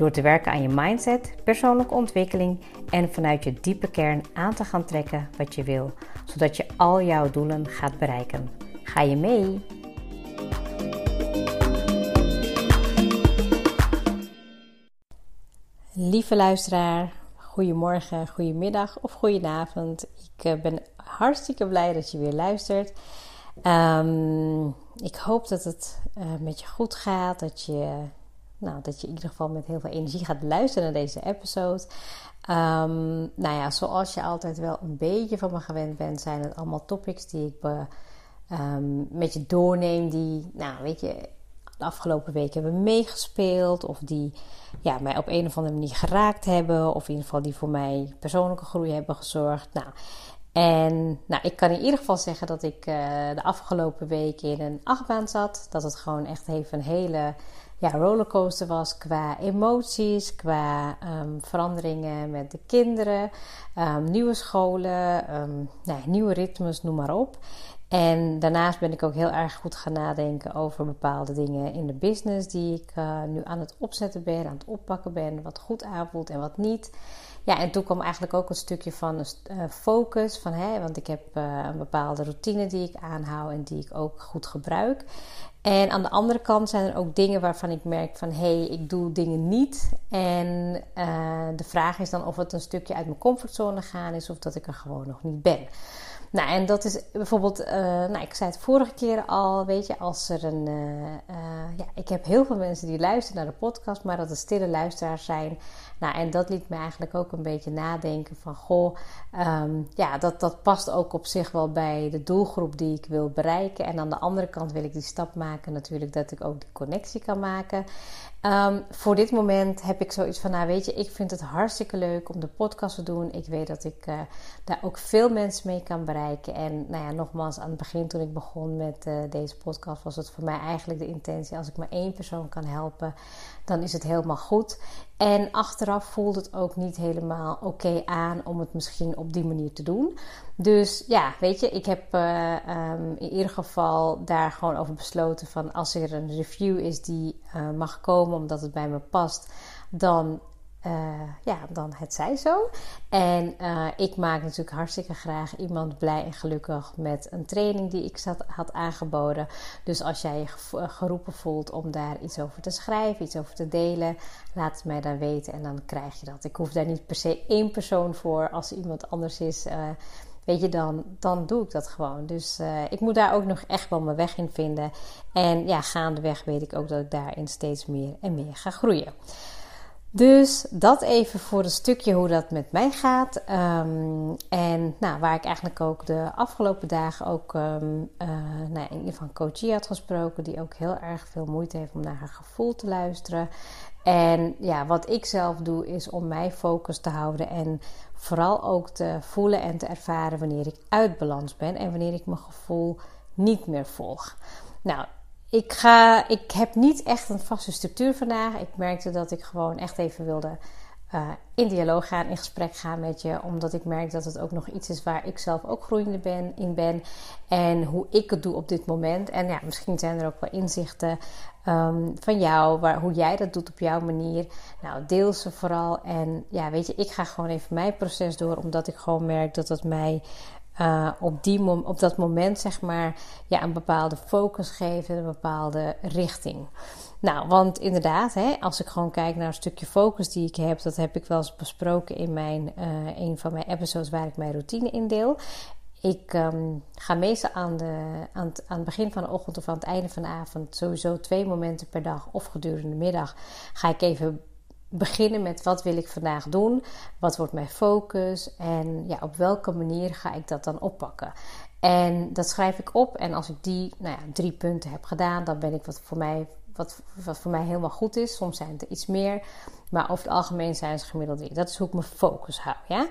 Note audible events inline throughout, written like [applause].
Door te werken aan je mindset, persoonlijke ontwikkeling en vanuit je diepe kern aan te gaan trekken wat je wil, zodat je al jouw doelen gaat bereiken. Ga je mee? Lieve luisteraar, goedemorgen, goedemiddag of goedenavond. Ik eh, ben hartstikke blij dat je weer luistert. Um, ik hoop dat het uh, met je goed gaat, dat je nou, dat je in ieder geval met heel veel energie gaat luisteren naar deze episode. Um, nou ja, zoals je altijd wel een beetje van me gewend bent, zijn het allemaal topics die ik be, um, met je doorneem. Die, nou, weet je, de afgelopen weken hebben meegespeeld. Of die ja, mij op een of andere manier geraakt hebben. Of in ieder geval die voor mij persoonlijke groei hebben gezorgd. Nou, en nou, ik kan in ieder geval zeggen dat ik uh, de afgelopen weken in een achtbaan zat. Dat het gewoon echt even een hele ja, rollercoaster was qua emoties, qua um, veranderingen met de kinderen, um, nieuwe scholen, um, nou, nieuwe ritmes, noem maar op. En daarnaast ben ik ook heel erg goed gaan nadenken over bepaalde dingen in de business die ik uh, nu aan het opzetten ben, aan het oppakken ben, wat goed aanvoelt en wat niet. Ja, en toen kwam eigenlijk ook een stukje van uh, focus, van, hè, want ik heb uh, een bepaalde routine die ik aanhoud en die ik ook goed gebruik. En aan de andere kant zijn er ook dingen waarvan ik merk van hé, hey, ik doe dingen niet. En de vraag is dan of het een stukje uit mijn comfortzone gaan is of dat ik er gewoon nog niet ben. Nou, en dat is bijvoorbeeld, nou, ik zei het vorige keer al, weet je, als er een. Ja, ik heb heel veel mensen die luisteren naar de podcast, maar dat het stille luisteraars zijn. Nou, en dat liet me eigenlijk ook een beetje nadenken van, goh, um, ja, dat, dat past ook op zich wel bij de doelgroep die ik wil bereiken. En aan de andere kant wil ik die stap maken, natuurlijk, dat ik ook die connectie kan maken. Um, voor dit moment heb ik zoiets van, nou weet je, ik vind het hartstikke leuk om de podcast te doen. Ik weet dat ik uh, daar ook veel mensen mee kan bereiken. En nou ja, nogmaals, aan het begin toen ik begon met uh, deze podcast was het voor mij eigenlijk de intentie, als ik maar één persoon kan helpen, dan is het helemaal goed. En achteraf voelt het ook niet helemaal oké aan om het misschien op die manier te doen. Dus ja, weet je, ik heb uh, um, in ieder geval daar gewoon over besloten van als er een review is die uh, mag komen omdat het bij me past, dan uh, ja, dan het zij zo. En uh, ik maak natuurlijk hartstikke graag iemand blij en gelukkig met een training die ik zat, had aangeboden. Dus als jij je eh, geroepen voelt om daar iets over te schrijven, iets over te delen, laat het mij dan weten en dan krijg je dat. Ik hoef daar niet per se één persoon voor. Als iemand anders is, weet je, dan, dan doe ik dat gewoon. Dus ik moet daar ook nog echt wel mijn weg in vinden. En ja, gaandeweg weet ik ook dat ik daarin steeds meer en meer ga groeien. Dus dat even voor een stukje hoe dat met mij gaat. Um, en nou, waar ik eigenlijk ook de afgelopen dagen ook um, nou, in een coachie had gesproken. Die ook heel erg veel moeite heeft om naar haar gevoel te luisteren. En ja, wat ik zelf doe is om mij focus te houden. En vooral ook te voelen en te ervaren wanneer ik uit balans ben. En wanneer ik mijn gevoel niet meer volg. Nou, ik, ga, ik heb niet echt een vaste structuur vandaag. Ik merkte dat ik gewoon echt even wilde uh, in dialoog gaan, in gesprek gaan met je. Omdat ik merk dat het ook nog iets is waar ik zelf ook groeiende ben, in ben. En hoe ik het doe op dit moment. En ja, misschien zijn er ook wel inzichten um, van jou, waar, hoe jij dat doet op jouw manier. Nou, deel ze vooral. En ja, weet je, ik ga gewoon even mijn proces door, omdat ik gewoon merk dat het mij uh, op, die op dat moment zeg maar ja, een bepaalde focus geven, een bepaalde richting. Nou, want inderdaad, hè, als ik gewoon kijk naar een stukje focus die ik heb, dat heb ik wel eens besproken in mijn, uh, een van mijn episodes waar ik mijn routine in deel. Ik um, ga meestal aan, de, aan, aan het begin van de ochtend of aan het einde van de avond, sowieso twee momenten per dag of gedurende de middag, ga ik even beginnen met wat wil ik vandaag doen, wat wordt mijn focus en ja, op welke manier ga ik dat dan oppakken. En dat schrijf ik op en als ik die nou ja, drie punten heb gedaan, dan ben ik wat voor mij wat, wat voor mij helemaal goed is. Soms zijn het er iets meer. Maar over het algemeen zijn ze gemiddeld drie. Dat is hoe ik mijn focus hou. Ja?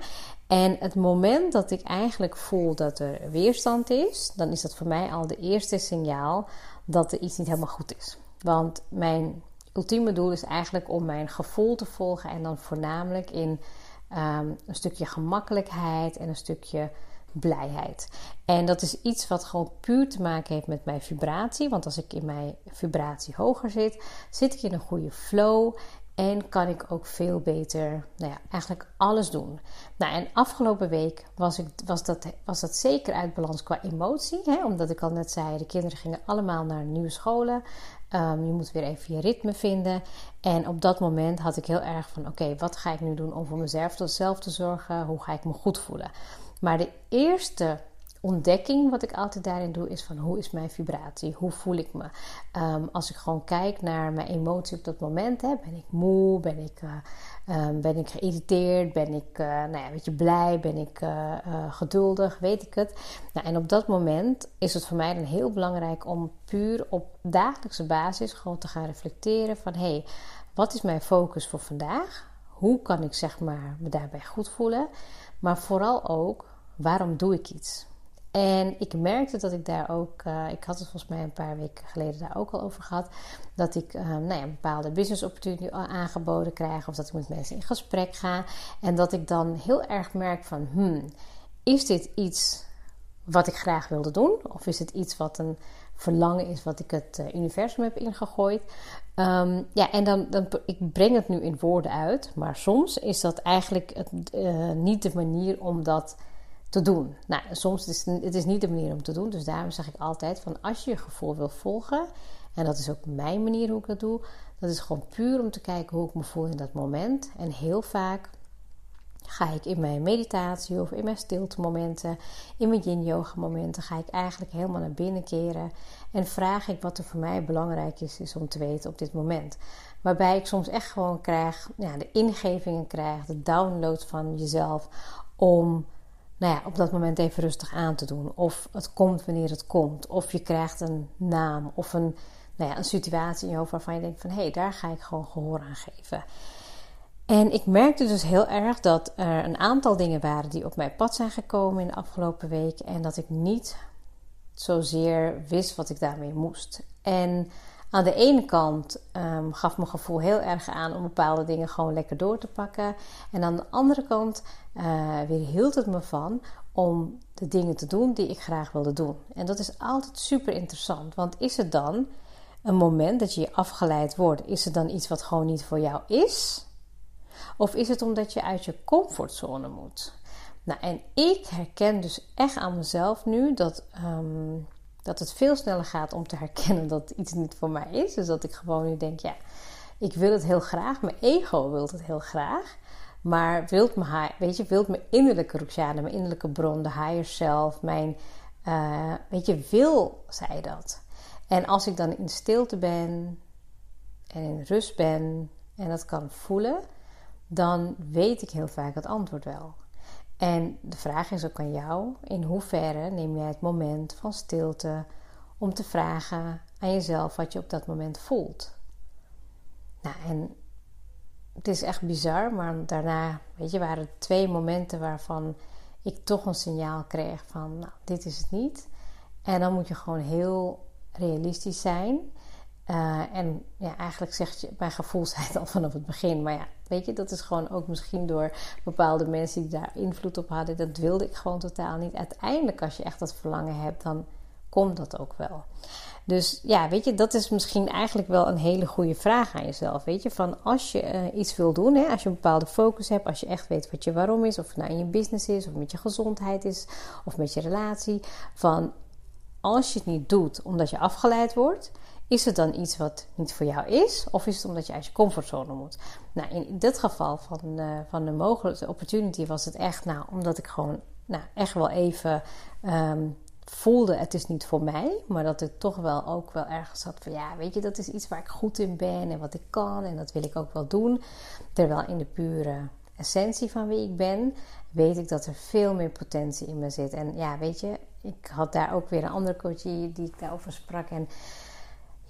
En het moment dat ik eigenlijk voel dat er weerstand is, dan is dat voor mij al de eerste signaal dat er iets niet helemaal goed is. Want mijn ultieme doel is eigenlijk om mijn gevoel te volgen en dan voornamelijk in ehm, een stukje gemakkelijkheid en een stukje blijheid. En dat is iets wat gewoon puur te maken heeft met mijn vibratie. Want als ik in mijn vibratie hoger zit, zit ik in een goede flow. En kan ik ook veel beter, nou ja, eigenlijk alles doen. Nou, en afgelopen week was, ik, was, dat, was dat zeker uit balans qua emotie. Hè? Omdat ik al net zei, de kinderen gingen allemaal naar nieuwe scholen. Um, je moet weer even je ritme vinden. En op dat moment had ik heel erg van: oké, wat ga ik nu doen om voor mezelf zelf te zorgen? Hoe ga ik me goed voelen? Maar de eerste ontdekking wat ik altijd daarin doe is van hoe is mijn vibratie? Hoe voel ik me? Um, als ik gewoon kijk naar mijn emotie op dat moment, hè, ben ik moe? Ben ik, uh, ben ik geïrriteerd? Ben ik uh, nou ja, weet je, blij? Ben ik uh, geduldig? Weet ik het? Nou, en op dat moment is het voor mij dan heel belangrijk om puur op dagelijkse basis gewoon te gaan reflecteren van hé, hey, wat is mijn focus voor vandaag? Hoe kan ik zeg maar me daarbij goed voelen? Maar vooral ook, waarom doe ik iets? En ik merkte dat ik daar ook, uh, ik had het volgens mij een paar weken geleden daar ook al over gehad, dat ik uh, nou ja, bepaalde business opportunity aangeboden krijg of dat ik met mensen in gesprek ga. En dat ik dan heel erg merk van, hmm, is dit iets wat ik graag wilde doen? Of is het iets wat een verlangen is wat ik het uh, universum heb ingegooid? Um, ja, en dan, dan, ik breng het nu in woorden uit, maar soms is dat eigenlijk het, niet de manier om dat te doen. Nou, soms is het, is niet de manier om te doen. Dus daarom zeg ik altijd van als je je gevoel wil volgen, en dat is ook mijn manier hoe ik dat doe, dat is gewoon puur om te kijken hoe ik me voel in dat moment. En heel vaak ga ik in mijn meditatie of in mijn stilte momenten, in mijn yin yoga momenten, ga ik eigenlijk helemaal naar binnen keren en vraag ik wat er voor mij belangrijk is, is om te weten op dit moment. Waarbij ik soms echt gewoon krijg, ja, de ingevingen krijg, de download van jezelf om nou ja, op dat moment even rustig aan te doen. Of het komt wanneer het komt. Of je krijgt een naam of een, nou ja, een situatie in je hoofd waarvan je denkt van hé, hey, daar ga ik gewoon gehoor aan geven. En ik merkte dus heel erg dat er een aantal dingen waren die op mijn pad zijn gekomen in de afgelopen week. En dat ik niet zozeer wist wat ik daarmee moest. En aan de ene kant um, gaf mijn gevoel heel erg aan om bepaalde dingen gewoon lekker door te pakken. En aan de andere kant uh, weer hield het me van om de dingen te doen die ik graag wilde doen. En dat is altijd super interessant. Want is het dan een moment dat je afgeleid wordt? Is het dan iets wat gewoon niet voor jou is? Of is het omdat je uit je comfortzone moet? Nou, en ik herken dus echt aan mezelf nu dat. Um, dat het veel sneller gaat om te herkennen dat iets niet voor mij is. Dus dat ik gewoon nu denk, ja, ik wil het heel graag. Mijn ego wil het heel graag. Maar wilt me, weet je, wilt mijn innerlijke Roxane, mijn innerlijke bron, de higher self, mijn, uh, weet je, wil zij dat. En als ik dan in stilte ben en in rust ben en dat kan voelen, dan weet ik heel vaak het antwoord wel. En de vraag is ook aan jou: in hoeverre neem jij het moment van stilte om te vragen aan jezelf wat je op dat moment voelt? Nou, en het is echt bizar, maar daarna, weet je, waren er twee momenten waarvan ik toch een signaal kreeg van, nou, dit is het niet. En dan moet je gewoon heel realistisch zijn. Uh, en ja, eigenlijk zegt je, mijn gevoel [laughs] zei het al vanaf het begin. Maar ja, weet je, dat is gewoon ook misschien door bepaalde mensen die daar invloed op hadden. Dat wilde ik gewoon totaal niet. Uiteindelijk, als je echt dat verlangen hebt, dan komt dat ook wel. Dus ja, weet je, dat is misschien eigenlijk wel een hele goede vraag aan jezelf. Weet je, van als je uh, iets wil doen, hè, als je een bepaalde focus hebt, als je echt weet wat je waarom is, of het nou in je business is, of met je gezondheid is, of met je relatie. Van als je het niet doet omdat je afgeleid wordt, is het dan iets wat niet voor jou is? Of is het omdat je uit je comfortzone moet? Nou, in dit geval van, uh, van de mogelijke opportunity was het echt, nou, omdat ik gewoon nou, echt wel even um, voelde, het is niet voor mij. Maar dat ik toch wel ook wel ergens had van, ja, weet je, dat is iets waar ik goed in ben en wat ik kan. En dat wil ik ook wel doen. Terwijl in de pure essentie van wie ik ben, weet ik dat er veel meer potentie in me zit. En ja, weet je, ik had daar ook weer een andere coach die, die ik daarover sprak. En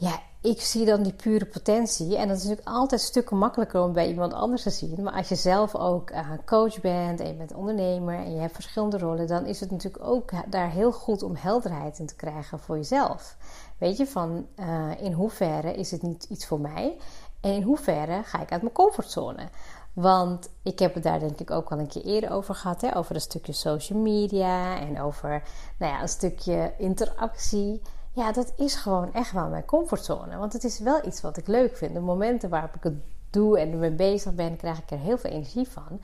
ja, ik zie dan die pure potentie. En dat is natuurlijk altijd stukken makkelijker om bij iemand anders te zien. Maar als je zelf ook uh, coach bent en je bent ondernemer en je hebt verschillende rollen, dan is het natuurlijk ook daar heel goed om helderheid in te krijgen voor jezelf. Weet je, van uh, in hoeverre is het niet iets voor mij en in hoeverre ga ik uit mijn comfortzone. Want ik heb het daar denk ik ook al een keer eerder over gehad. Hè? Over een stukje social media en over nou ja, een stukje interactie. Ja, dat is gewoon echt wel mijn comfortzone. Want het is wel iets wat ik leuk vind. De momenten waarop ik het doe en ermee bezig ben, krijg ik er heel veel energie van.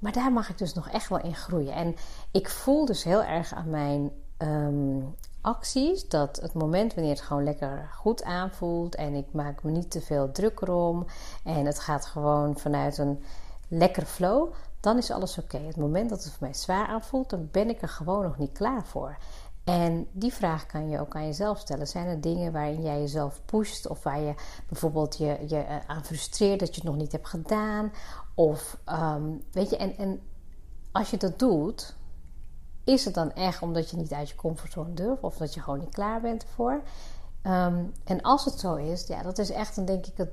Maar daar mag ik dus nog echt wel in groeien. En ik voel dus heel erg aan mijn ehm, acties dat het moment wanneer het gewoon lekker goed aanvoelt en ik maak me niet te veel druk erom en het gaat gewoon vanuit een lekkere flow, dan is alles oké. Het moment dat het voor mij zwaar aanvoelt, dan ben ik er gewoon nog niet klaar voor. En die vraag kan je ook aan jezelf stellen. Zijn er dingen waarin jij jezelf pusht of waar je bijvoorbeeld je, je eh, aan frustreert dat je het nog niet hebt gedaan? Of ehm, weet je, en, en als je dat doet, is het dan echt omdat je niet uit je comfortzone durft of dat je gewoon niet klaar bent ervoor? Ehm, en als het zo is, ja, dat is echt dan denk ik het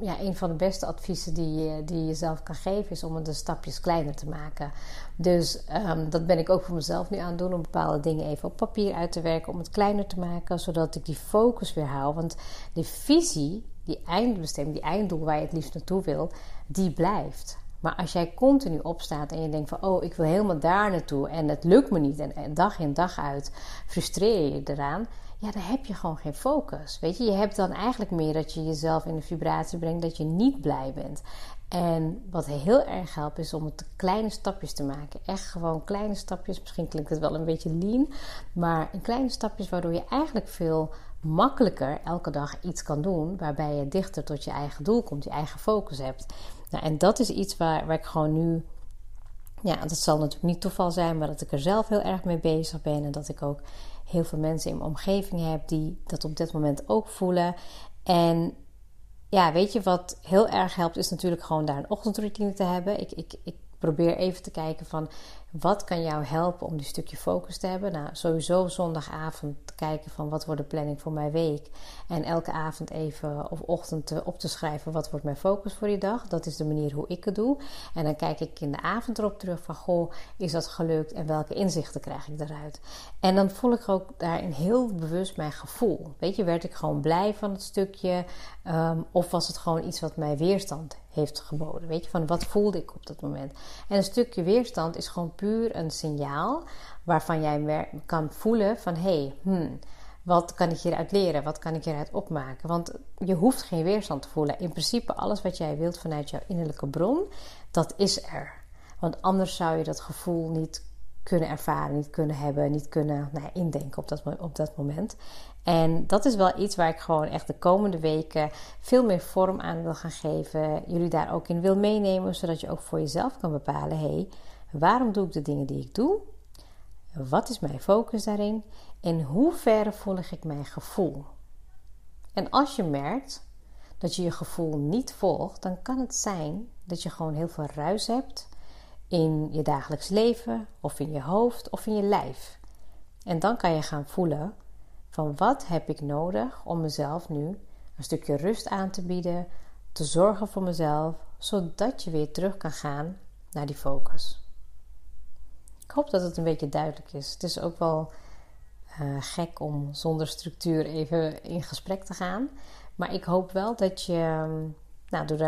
ja, een van de beste adviezen die die je jezelf kan geven, is om het de stapjes kleiner te maken. Dus um, dat ben ik ook voor mezelf nu aan het doen, om bepaalde dingen even op papier uit te werken, om het kleiner te maken, zodat ik die focus weer hou. Want die visie, die eindbestemming, die einddoel waar je het liefst naartoe wil, die blijft. Maar als jij continu opstaat en je denkt van, oh, ik wil helemaal daar naartoe en het lukt me niet en dag in dag uit frustreer je je eraan, ja, dan heb je gewoon geen focus. Weet je, je hebt dan eigenlijk meer dat je jezelf in de vibratie brengt dat je niet blij bent. En wat heel erg helpt is om het kleine stapjes te maken. Echt gewoon kleine stapjes. Misschien klinkt het wel een beetje lean, maar in kleine stapjes waardoor je eigenlijk veel makkelijker elke dag iets kan doen waarbij je dichter tot je eigen doel komt, je eigen focus hebt. Nou, en dat is iets waar ik gewoon nu ja, dat zal natuurlijk niet toeval zijn, maar dat ik er zelf heel erg mee bezig ben. En dat ik ook heel veel mensen in mijn omgeving heb die dat op dit moment ook voelen. En ja, weet je wat heel erg helpt, is natuurlijk gewoon daar een ochtendroutine te hebben. Ik, ik, ik probeer even te kijken van wat kan jou helpen om die stukje focus te hebben? Nou, sowieso zondagavond kijken van wat wordt de planning voor mijn week. En elke avond even of ochtend op te schrijven wat wordt mijn focus voor die dag. Dat is de manier hoe ik het doe. En dan kijk ik in de avond erop terug van goh, is dat gelukt en welke inzichten krijg ik eruit? En dan voel ik ook daarin heel bewust mijn gevoel. Weet je, werd ik gewoon blij van het stukje? Ehm, of was het gewoon iets wat mij weerstand heeft geboden? Weet je, van wat voelde ik op dat moment? En een stukje weerstand is gewoon puur een signaal waarvan jij kan voelen van hé, hey, hmm, wat kan ik hieruit leren? Wat kan ik hieruit opmaken? Want je hoeft geen weerstand te voelen. In principe alles wat jij wilt vanuit jouw innerlijke bron, dat is er. Want anders zou je dat gevoel niet kunnen ervaren, niet kunnen hebben, niet kunnen nou ja, indenken op dat, op dat moment. En dat is wel iets waar ik gewoon echt de komende weken veel meer vorm aan wil gaan geven. Jullie daar ook in wil meenemen, zodat je ook voor jezelf kan bepalen: hé, hey, waarom doe ik de dingen die ik doe? Wat is mijn focus daarin? In hoeverre volg ik mijn gevoel? En als je merkt dat je je gevoel niet volgt, dan kan het zijn dat je gewoon heel veel ruis hebt in je dagelijks leven, of in je hoofd, of in je lijf. En dan kan je gaan voelen van wat heb ik nodig om mezelf nu een stukje rust aan te bieden, te zorgen voor mezelf, zodat je weer terug kan gaan naar die focus. Ik hoop dat het een beetje duidelijk is. Het is ook wel uh, gek om zonder structuur even in gesprek te gaan. Maar ik hoop wel dat je, nou, door,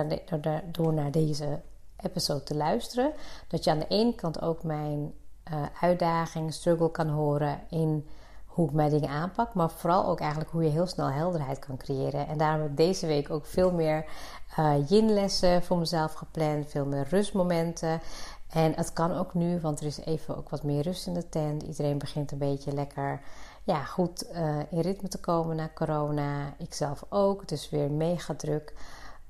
naar, door naar deze episode te luisteren, dat je aan de ene kant ook mijn uh, uitdaging, struggle kan horen in hoe ik mijn dingen aanpak, maar vooral ook eigenlijk hoe je heel snel helderheid kan creëren. En daarom heb ik deze week ook veel meer uh, yin-lessen voor mezelf gepland, veel meer rustmomenten. En het kan ook nu, want er is even ook wat meer rust in de tent. Iedereen begint een beetje lekker ja, goed uh, in ritme te komen na corona. Ikzelf ook. Het is weer mega druk.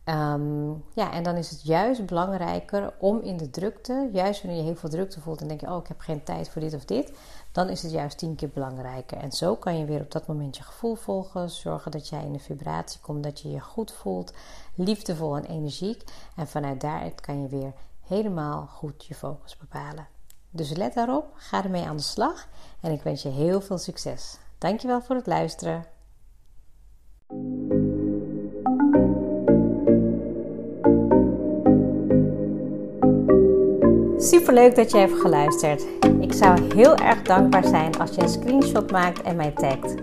Um, ja, en dan is het juist belangrijker om in de drukte, juist wanneer je heel veel drukte voelt en denk je, oh, ik heb geen tijd voor dit of dit, dan is het juist tien keer belangrijker. En zo kan je weer op dat moment je gevoel volgen, zorgen dat jij in de vibratie komt, dat je je goed voelt, liefdevol en energiek. En vanuit daaruit kan je weer helemaal goed je focus bepalen. Dus let daarop, ga ermee aan de slag en ik wens je heel veel succes. Dankjewel voor het luisteren. Super leuk dat je hebt geluisterd. Ik zou heel erg dankbaar zijn als je een screenshot maakt en mij tagt.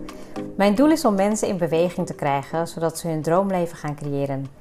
Mijn doel is om mensen in beweging te krijgen zodat ze hun droomleven gaan creëren.